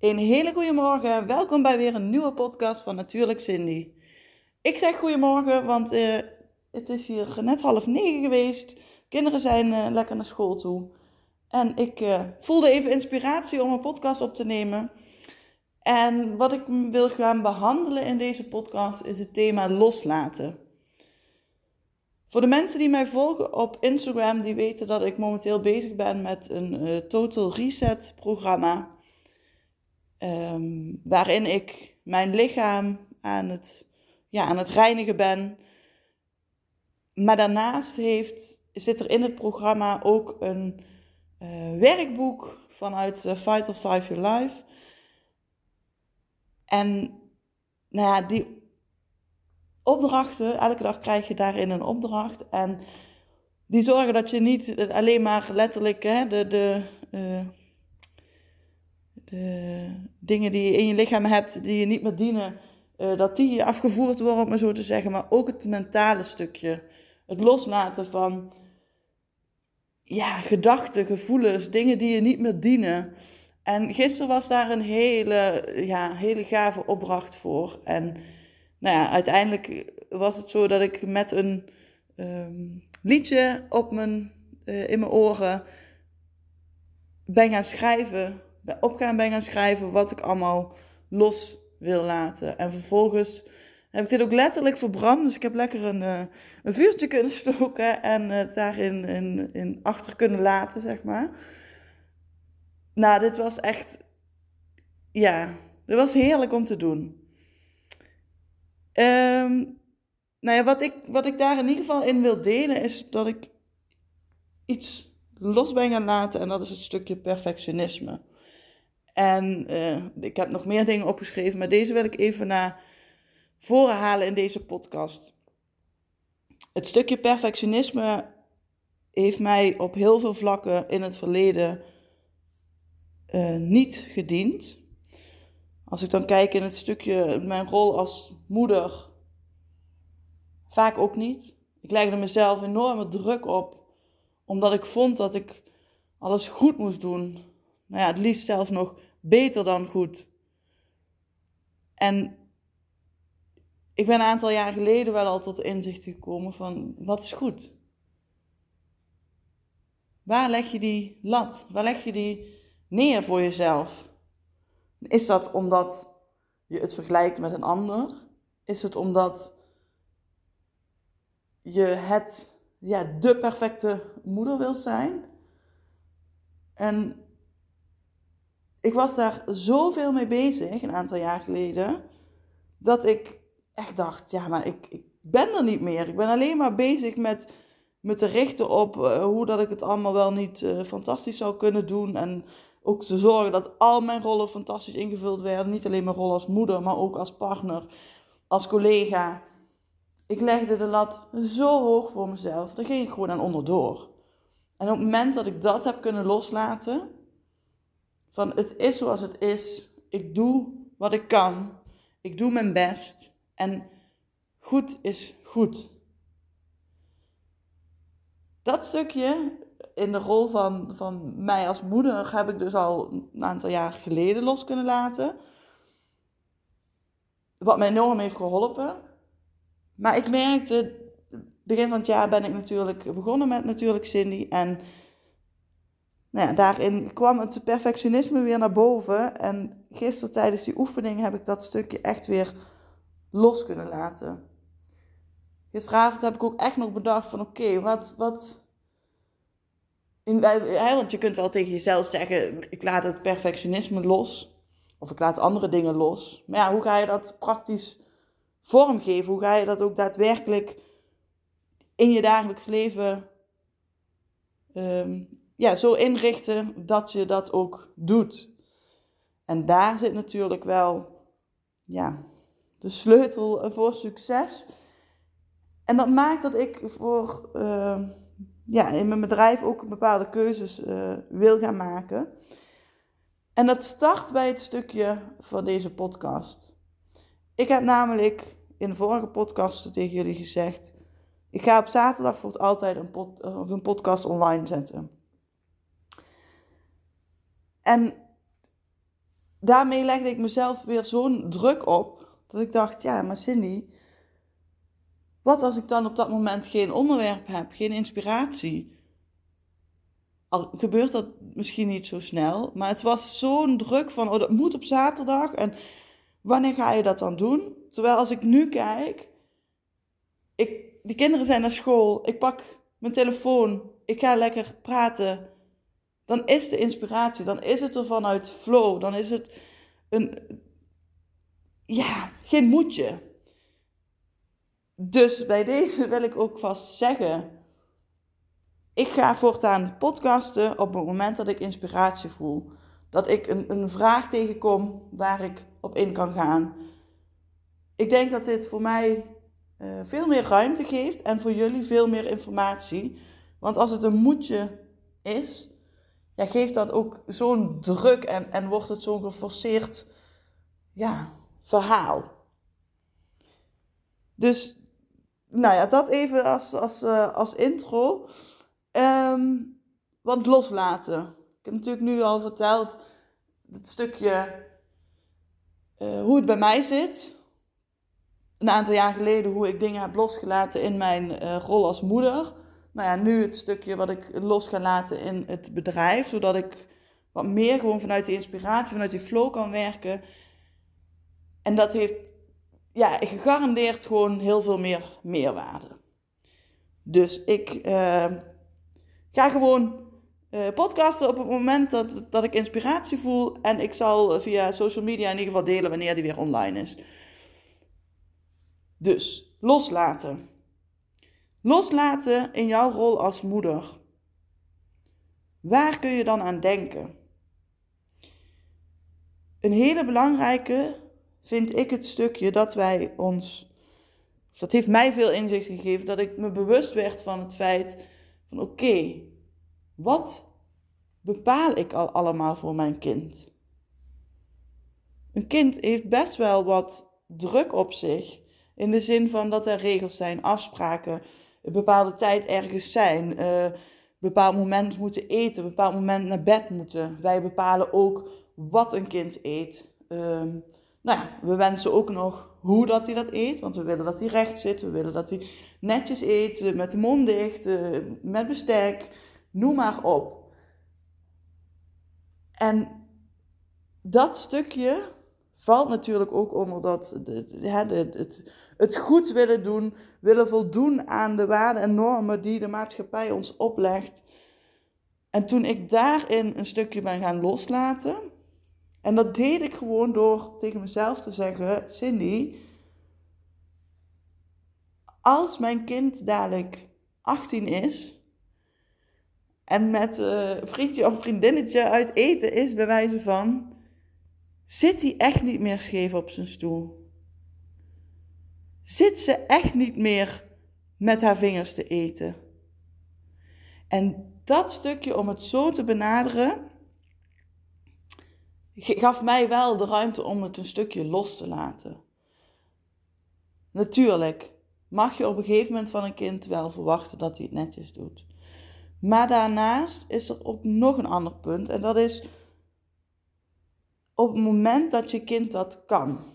Een hele goede morgen. Welkom bij weer een nieuwe podcast van Natuurlijk Cindy. Ik zeg goedemorgen, want uh, het is hier net half negen geweest. Kinderen zijn uh, lekker naar school toe. En ik uh, voelde even inspiratie om een podcast op te nemen. En wat ik wil gaan behandelen in deze podcast is het thema loslaten. Voor de mensen die mij volgen op Instagram, die weten dat ik momenteel bezig ben met een Total Reset programma. Um, waarin ik mijn lichaam aan het, ja, aan het reinigen ben. Maar daarnaast heeft, zit er in het programma ook een uh, werkboek vanuit uh, Vital Five Your Life. En nou ja, die opdrachten, elke dag krijg je daarin een opdracht. En die zorgen dat je niet alleen maar letterlijk hè, de, de, uh, de dingen die je in je lichaam hebt, die je niet meer dienen, uh, dat die afgevoerd worden, om maar zo te zeggen. Maar ook het mentale stukje. Het loslaten van ja, gedachten, gevoelens, dingen die je niet meer dienen. En gisteren was daar een hele, ja, hele gave opdracht voor. En nou ja, uiteindelijk was het zo dat ik met een um, liedje op mijn, uh, in mijn oren ben gaan schrijven op gaan ben gaan schrijven wat ik allemaal los wil laten. En vervolgens heb ik dit ook letterlijk verbrand. Dus ik heb lekker een, uh, een vuurtje kunnen stoken en uh, daarin in, in achter kunnen laten, zeg maar. Nou, dit was echt, ja, dit was heerlijk om te doen. Um, nou ja, wat ik, wat ik daar in ieder geval in wil delen is dat ik iets los ben gaan laten en dat is het stukje perfectionisme. En uh, ik heb nog meer dingen opgeschreven, maar deze wil ik even naar voren halen in deze podcast. Het stukje perfectionisme heeft mij op heel veel vlakken in het verleden uh, niet gediend. Als ik dan kijk in het stukje mijn rol als moeder, vaak ook niet. Ik legde mezelf enorme druk op, omdat ik vond dat ik alles goed moest doen nou ja, het liefst zelfs nog beter dan goed. En ik ben een aantal jaar geleden wel al tot inzicht gekomen van wat is goed? Waar leg je die lat? Waar leg je die neer voor jezelf? Is dat omdat je het vergelijkt met een ander? Is het omdat je het, ja, de perfecte moeder wilt zijn? En ik was daar zoveel mee bezig, een aantal jaar geleden, dat ik echt dacht, ja, maar ik, ik ben er niet meer. Ik ben alleen maar bezig met me te richten op uh, hoe dat ik het allemaal wel niet uh, fantastisch zou kunnen doen. En ook te zorgen dat al mijn rollen fantastisch ingevuld werden. Niet alleen mijn rol als moeder, maar ook als partner, als collega. Ik legde de lat zo hoog voor mezelf, daar ging ik gewoon aan onderdoor. En op het moment dat ik dat heb kunnen loslaten, van het is zoals het is. Ik doe wat ik kan. Ik doe mijn best. En goed is goed. Dat stukje in de rol van, van mij als moeder heb ik dus al een aantal jaar geleden los kunnen laten. Wat mij enorm heeft geholpen. Maar ik merkte, begin van het jaar ben ik natuurlijk begonnen met natuurlijk Cindy. En nou ja, daarin kwam het perfectionisme weer naar boven. En gisteren tijdens die oefening heb ik dat stukje echt weer los kunnen laten. Gisteravond heb ik ook echt nog bedacht van oké, wat... wat in, want je kunt wel tegen jezelf zeggen, ik laat het perfectionisme los. Of ik laat andere dingen los. Maar ja, hoe ga je dat praktisch vormgeven? Hoe ga je dat ook daadwerkelijk in je dagelijks leven um, ja, zo inrichten dat je dat ook doet. En daar zit natuurlijk wel ja, de sleutel voor succes. En dat maakt dat ik voor, uh, ja, in mijn bedrijf ook bepaalde keuzes uh, wil gaan maken. En dat start bij het stukje van deze podcast. Ik heb namelijk in de vorige podcast tegen jullie gezegd: ik ga op zaterdag voor altijd een, pod, een podcast online zetten. En daarmee legde ik mezelf weer zo'n druk op, dat ik dacht, ja, maar Cindy, wat als ik dan op dat moment geen onderwerp heb, geen inspiratie? Al gebeurt dat misschien niet zo snel, maar het was zo'n druk van, oh, dat moet op zaterdag en wanneer ga je dat dan doen? Terwijl als ik nu kijk, ik, die kinderen zijn naar school, ik pak mijn telefoon, ik ga lekker praten. Dan is de inspiratie, dan is het er vanuit flow, dan is het een, ja, geen moedje. Dus bij deze wil ik ook vast zeggen, ik ga voortaan podcasten op het moment dat ik inspiratie voel. Dat ik een, een vraag tegenkom waar ik op in kan gaan. Ik denk dat dit voor mij uh, veel meer ruimte geeft en voor jullie veel meer informatie. Want als het een moedje is, ja, geeft dat ook zo'n druk en, en wordt het zo'n geforceerd ja, verhaal. Dus, nou ja, dat even als, als, uh, als intro. Um, want loslaten. Ik heb natuurlijk nu al verteld het stukje uh, hoe het bij mij zit een aantal jaar geleden hoe ik dingen heb losgelaten in mijn uh, rol als moeder. Nou ja, nu het stukje wat ik los ga laten in het bedrijf, zodat ik wat meer gewoon vanuit die inspiratie, vanuit die flow kan werken. En dat heeft ja, gegarandeerd gewoon heel veel meer meerwaarde. Dus ik uh, ga gewoon uh, podcasten op het moment dat, dat ik inspiratie voel. En ik zal via social media in ieder geval delen wanneer die weer online is. Dus loslaten. Loslaten in jouw rol als moeder. Waar kun je dan aan denken? Een hele belangrijke vind ik het stukje dat wij ons, dat heeft mij veel inzicht gegeven, dat ik me bewust werd van het feit van oké, wat bepaal ik al allemaal voor mijn kind? Een kind heeft best wel wat druk op zich in de zin van dat er regels zijn, afspraken, een bepaalde tijd ergens zijn, uh, een bepaald moment moeten eten, een bepaald moment naar bed moeten. Wij bepalen ook wat een kind eet. Uh, nou ja, we wensen ook nog hoe dat hij dat eet, want we willen dat hij recht zit, we willen dat hij netjes eet, met de mond dicht, uh, met bestek, noem maar op. En dat stukje valt natuurlijk ook onder dat het, het goed willen doen, willen voldoen aan de waarden en normen die de maatschappij ons oplegt. En toen ik daarin een stukje ben gaan loslaten, en dat deed ik gewoon door tegen mezelf te zeggen: Cindy, als mijn kind dadelijk 18 is en met een vriendje of vriendinnetje uit eten is, bij wijze van zit hij echt niet meer scheef op zijn stoel. Zit ze echt niet meer met haar vingers te eten. En dat stukje om het zo te benaderen, gaf mij wel de ruimte om het een stukje los te laten. Natuurlijk mag je op een gegeven moment van een kind wel verwachten dat hij het netjes doet. Maar daarnaast is er ook nog een ander punt en dat is op het moment dat je kind dat kan.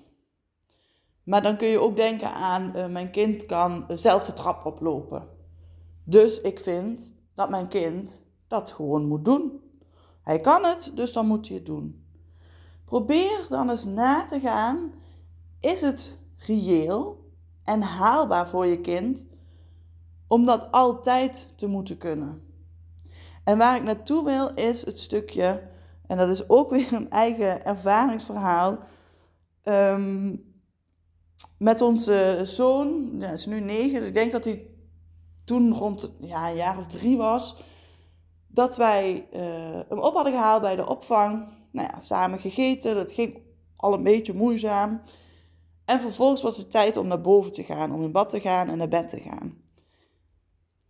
Maar dan kun je ook denken aan, uh, mijn kind kan zelf de trap oplopen. Dus ik vind dat mijn kind dat gewoon moet doen. Hij kan het, dus dan moet hij het doen. Probeer dan eens na te gaan, is het reëel en haalbaar voor je kind om dat altijd te moeten kunnen? En waar ik naartoe wil is het stukje en dat is ook weer een eigen ervaringsverhaal. Ehm, met onze zoon, ja, is nu negen, ik denk dat hij toen rond ja, een jaar of drie was, dat wij uh, hem op hadden gehaald bij de opvang. Nou ja, samen gegeten, dat ging al een beetje moeizaam. En vervolgens was het tijd om naar boven te gaan, om in bad te gaan en naar bed te gaan.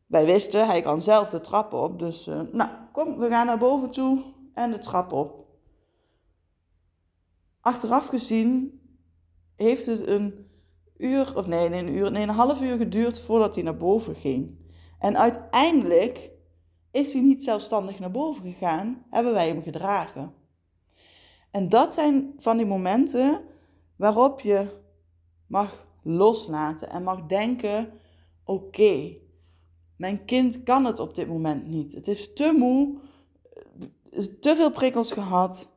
Wij wisten, hij kan zelf de trap op, dus uh, nou, kom, we gaan naar boven toe en de trap op. Achteraf gezien heeft het een uur, of nee, een uur, nee, een half uur geduurd voordat hij naar boven ging. En uiteindelijk is hij niet zelfstandig naar boven gegaan, hebben wij hem gedragen. En dat zijn van die momenten waarop je mag loslaten en mag denken: oké, mijn kind kan het op dit moment niet. Het is te moe, te veel prikkels gehad.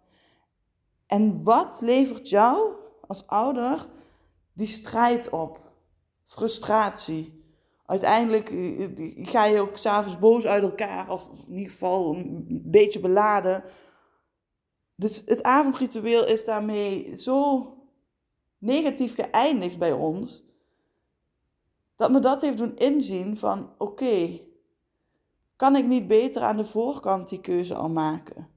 En wat levert jou als ouder die strijd op? Frustratie. Uiteindelijk eh, ga je ook s'avonds boos uit elkaar, of in ieder geval een beetje beladen. Dus het avondritueel is daarmee zo negatief geëindigd bij ons, dat me dat heeft doen inzien van oké, kan ik niet beter aan de voorkant die keuze al maken?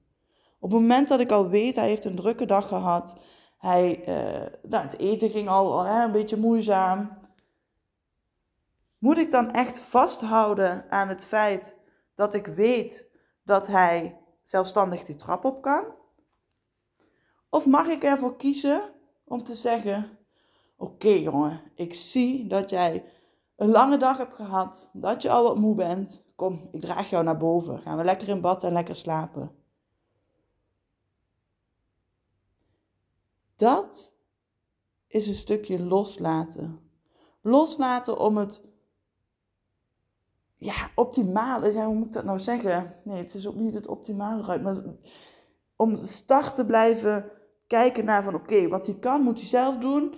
Op het moment dat ik al weet, hij heeft een drukke dag gehad, hij, uh, nou, het eten ging al hè, een beetje moeizaam. Moet ik dan echt vasthouden aan het feit dat ik weet dat hij zelfstandig die trap op kan? Of mag ik ervoor kiezen om te zeggen: Oké jongen, ik zie dat jij een lange dag hebt gehad, dat je al wat moe bent. Kom, ik draag jou naar boven. Gaan we lekker in bad en lekker slapen. Dat is een stukje loslaten. Loslaten om het ja, optimale, ja, hoe moet ik dat nou zeggen? Nee, het is ook niet het optimale maar om start te blijven kijken naar van oké, wat hij kan, moet hij zelf doen.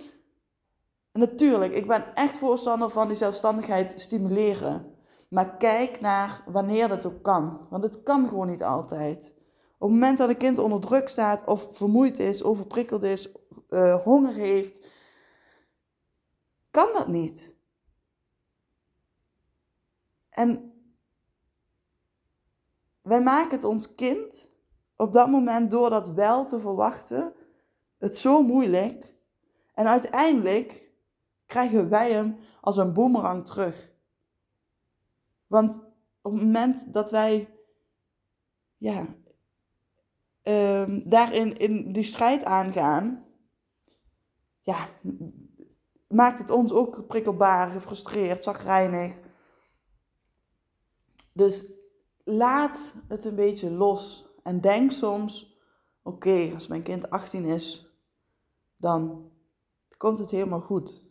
En natuurlijk, ik ben echt voorstander van die zelfstandigheid stimuleren. Maar kijk naar wanneer dat ook kan. Want het kan gewoon niet altijd. Op het moment dat een kind onder druk staat, of vermoeid is, overprikkeld is, uh, honger heeft, kan dat niet. En wij maken het ons kind op dat moment door dat wel te verwachten, het zo moeilijk. En uiteindelijk krijgen wij hem als een boemerang terug. Want op het moment dat wij ja, um, daarin in die strijd aangaan, ja, maakt het ons ook prikkelbaar, gefrustreerd, zagrijnig. Dus laat het een beetje los. En denk soms, oké, als mijn kind 18 is, dan komt het helemaal goed.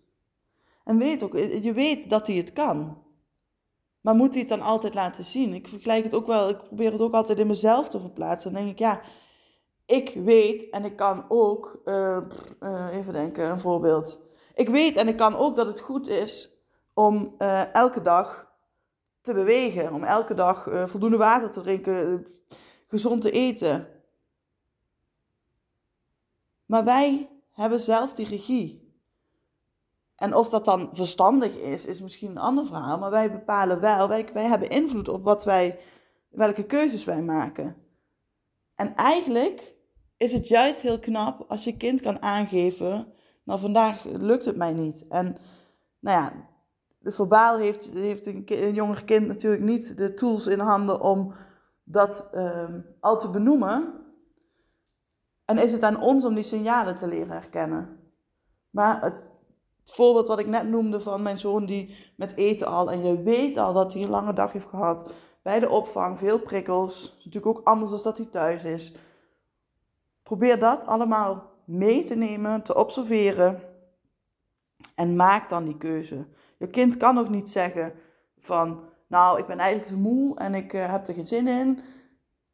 En weet ook, je weet dat hij het kan. Maar moet hij het dan altijd laten zien? Ik vergelijk het ook wel, ik probeer het ook altijd in mezelf te verplaatsen. Dan denk ik, ja, ik weet en ik kan ook, uh, uh, even denken, een voorbeeld. Ik weet en ik kan ook dat het goed is om elke dag te bewegen. Om elke dag voldoende water te drinken, gezond te eten. Maar wij hebben zelf die regie. En of dat dan verstandig is, is misschien een ander verhaal. Maar wij bepalen wel, wij, wij hebben invloed op wat wij, welke keuzes wij maken. En eigenlijk is het juist heel knap als je kind kan aangeven, nou vandaag lukt het mij niet. En nou ja, de verbaal heeft, heeft een, een jonger kind natuurlijk niet de tools in handen om dat um, al te benoemen. En is het aan ons om die signalen te leren herkennen. Maar het, voorbeeld wat ik net noemde van mijn zoon die met eten al, en je weet al dat hij een lange dag heeft gehad bij de opvang, veel prikkels, natuurlijk ook anders dan dat hij thuis is. Probeer dat allemaal mee te nemen, te observeren en maak dan die keuze. Je kind kan ook niet zeggen van, nou, ik ben eigenlijk te moe en ik uh, heb er geen zin in.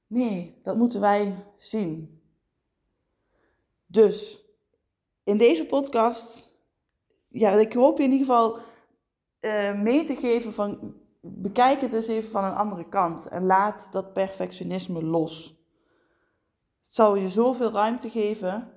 Nee, dat moeten wij zien. Dus in deze podcast, ja, ik hoop je in ieder geval uh, mee te geven van, bekijk het eens even van een andere kant en laat dat perfectionisme los. Het zal je zoveel ruimte geven.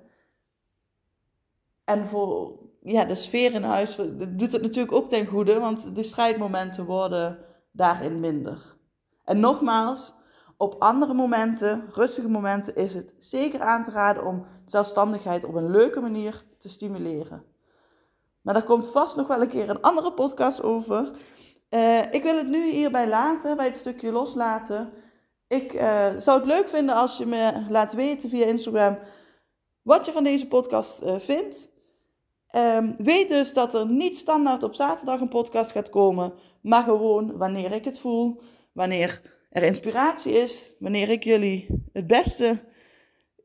En voor ja, de sfeer in huis doet het natuurlijk ook ten goede, want de strijdmomenten worden daarin minder. En nogmaals, op andere momenten, rustige momenten, is het zeker aan te raden om zelfstandigheid op een leuke manier te stimuleren. Maar daar komt vast nog wel een keer een andere podcast over. Uh, ik wil het nu hierbij laten, bij het stukje loslaten. Ik uh, zou het leuk vinden als je me laat weten via Instagram wat je van deze podcast uh, vindt. Um, weet dus dat er niet standaard op zaterdag een podcast gaat komen, maar gewoon wanneer ik het voel, wanneer er inspiratie is, wanneer ik jullie het beste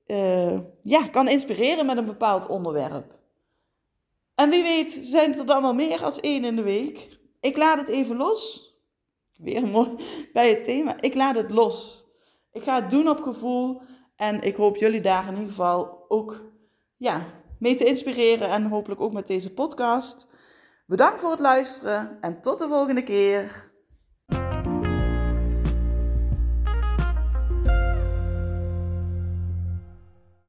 eh, ja, kan inspireren met een bepaald onderwerp. En wie weet zijn er dan wel meer als één in de week. Ik laat het even los. Weer mooi bij het thema. Ik laat het los. Ik ga het doen op gevoel. En ik hoop jullie daar in ieder geval ook ja, mee te inspireren. En hopelijk ook met deze podcast. Bedankt voor het luisteren en tot de volgende keer.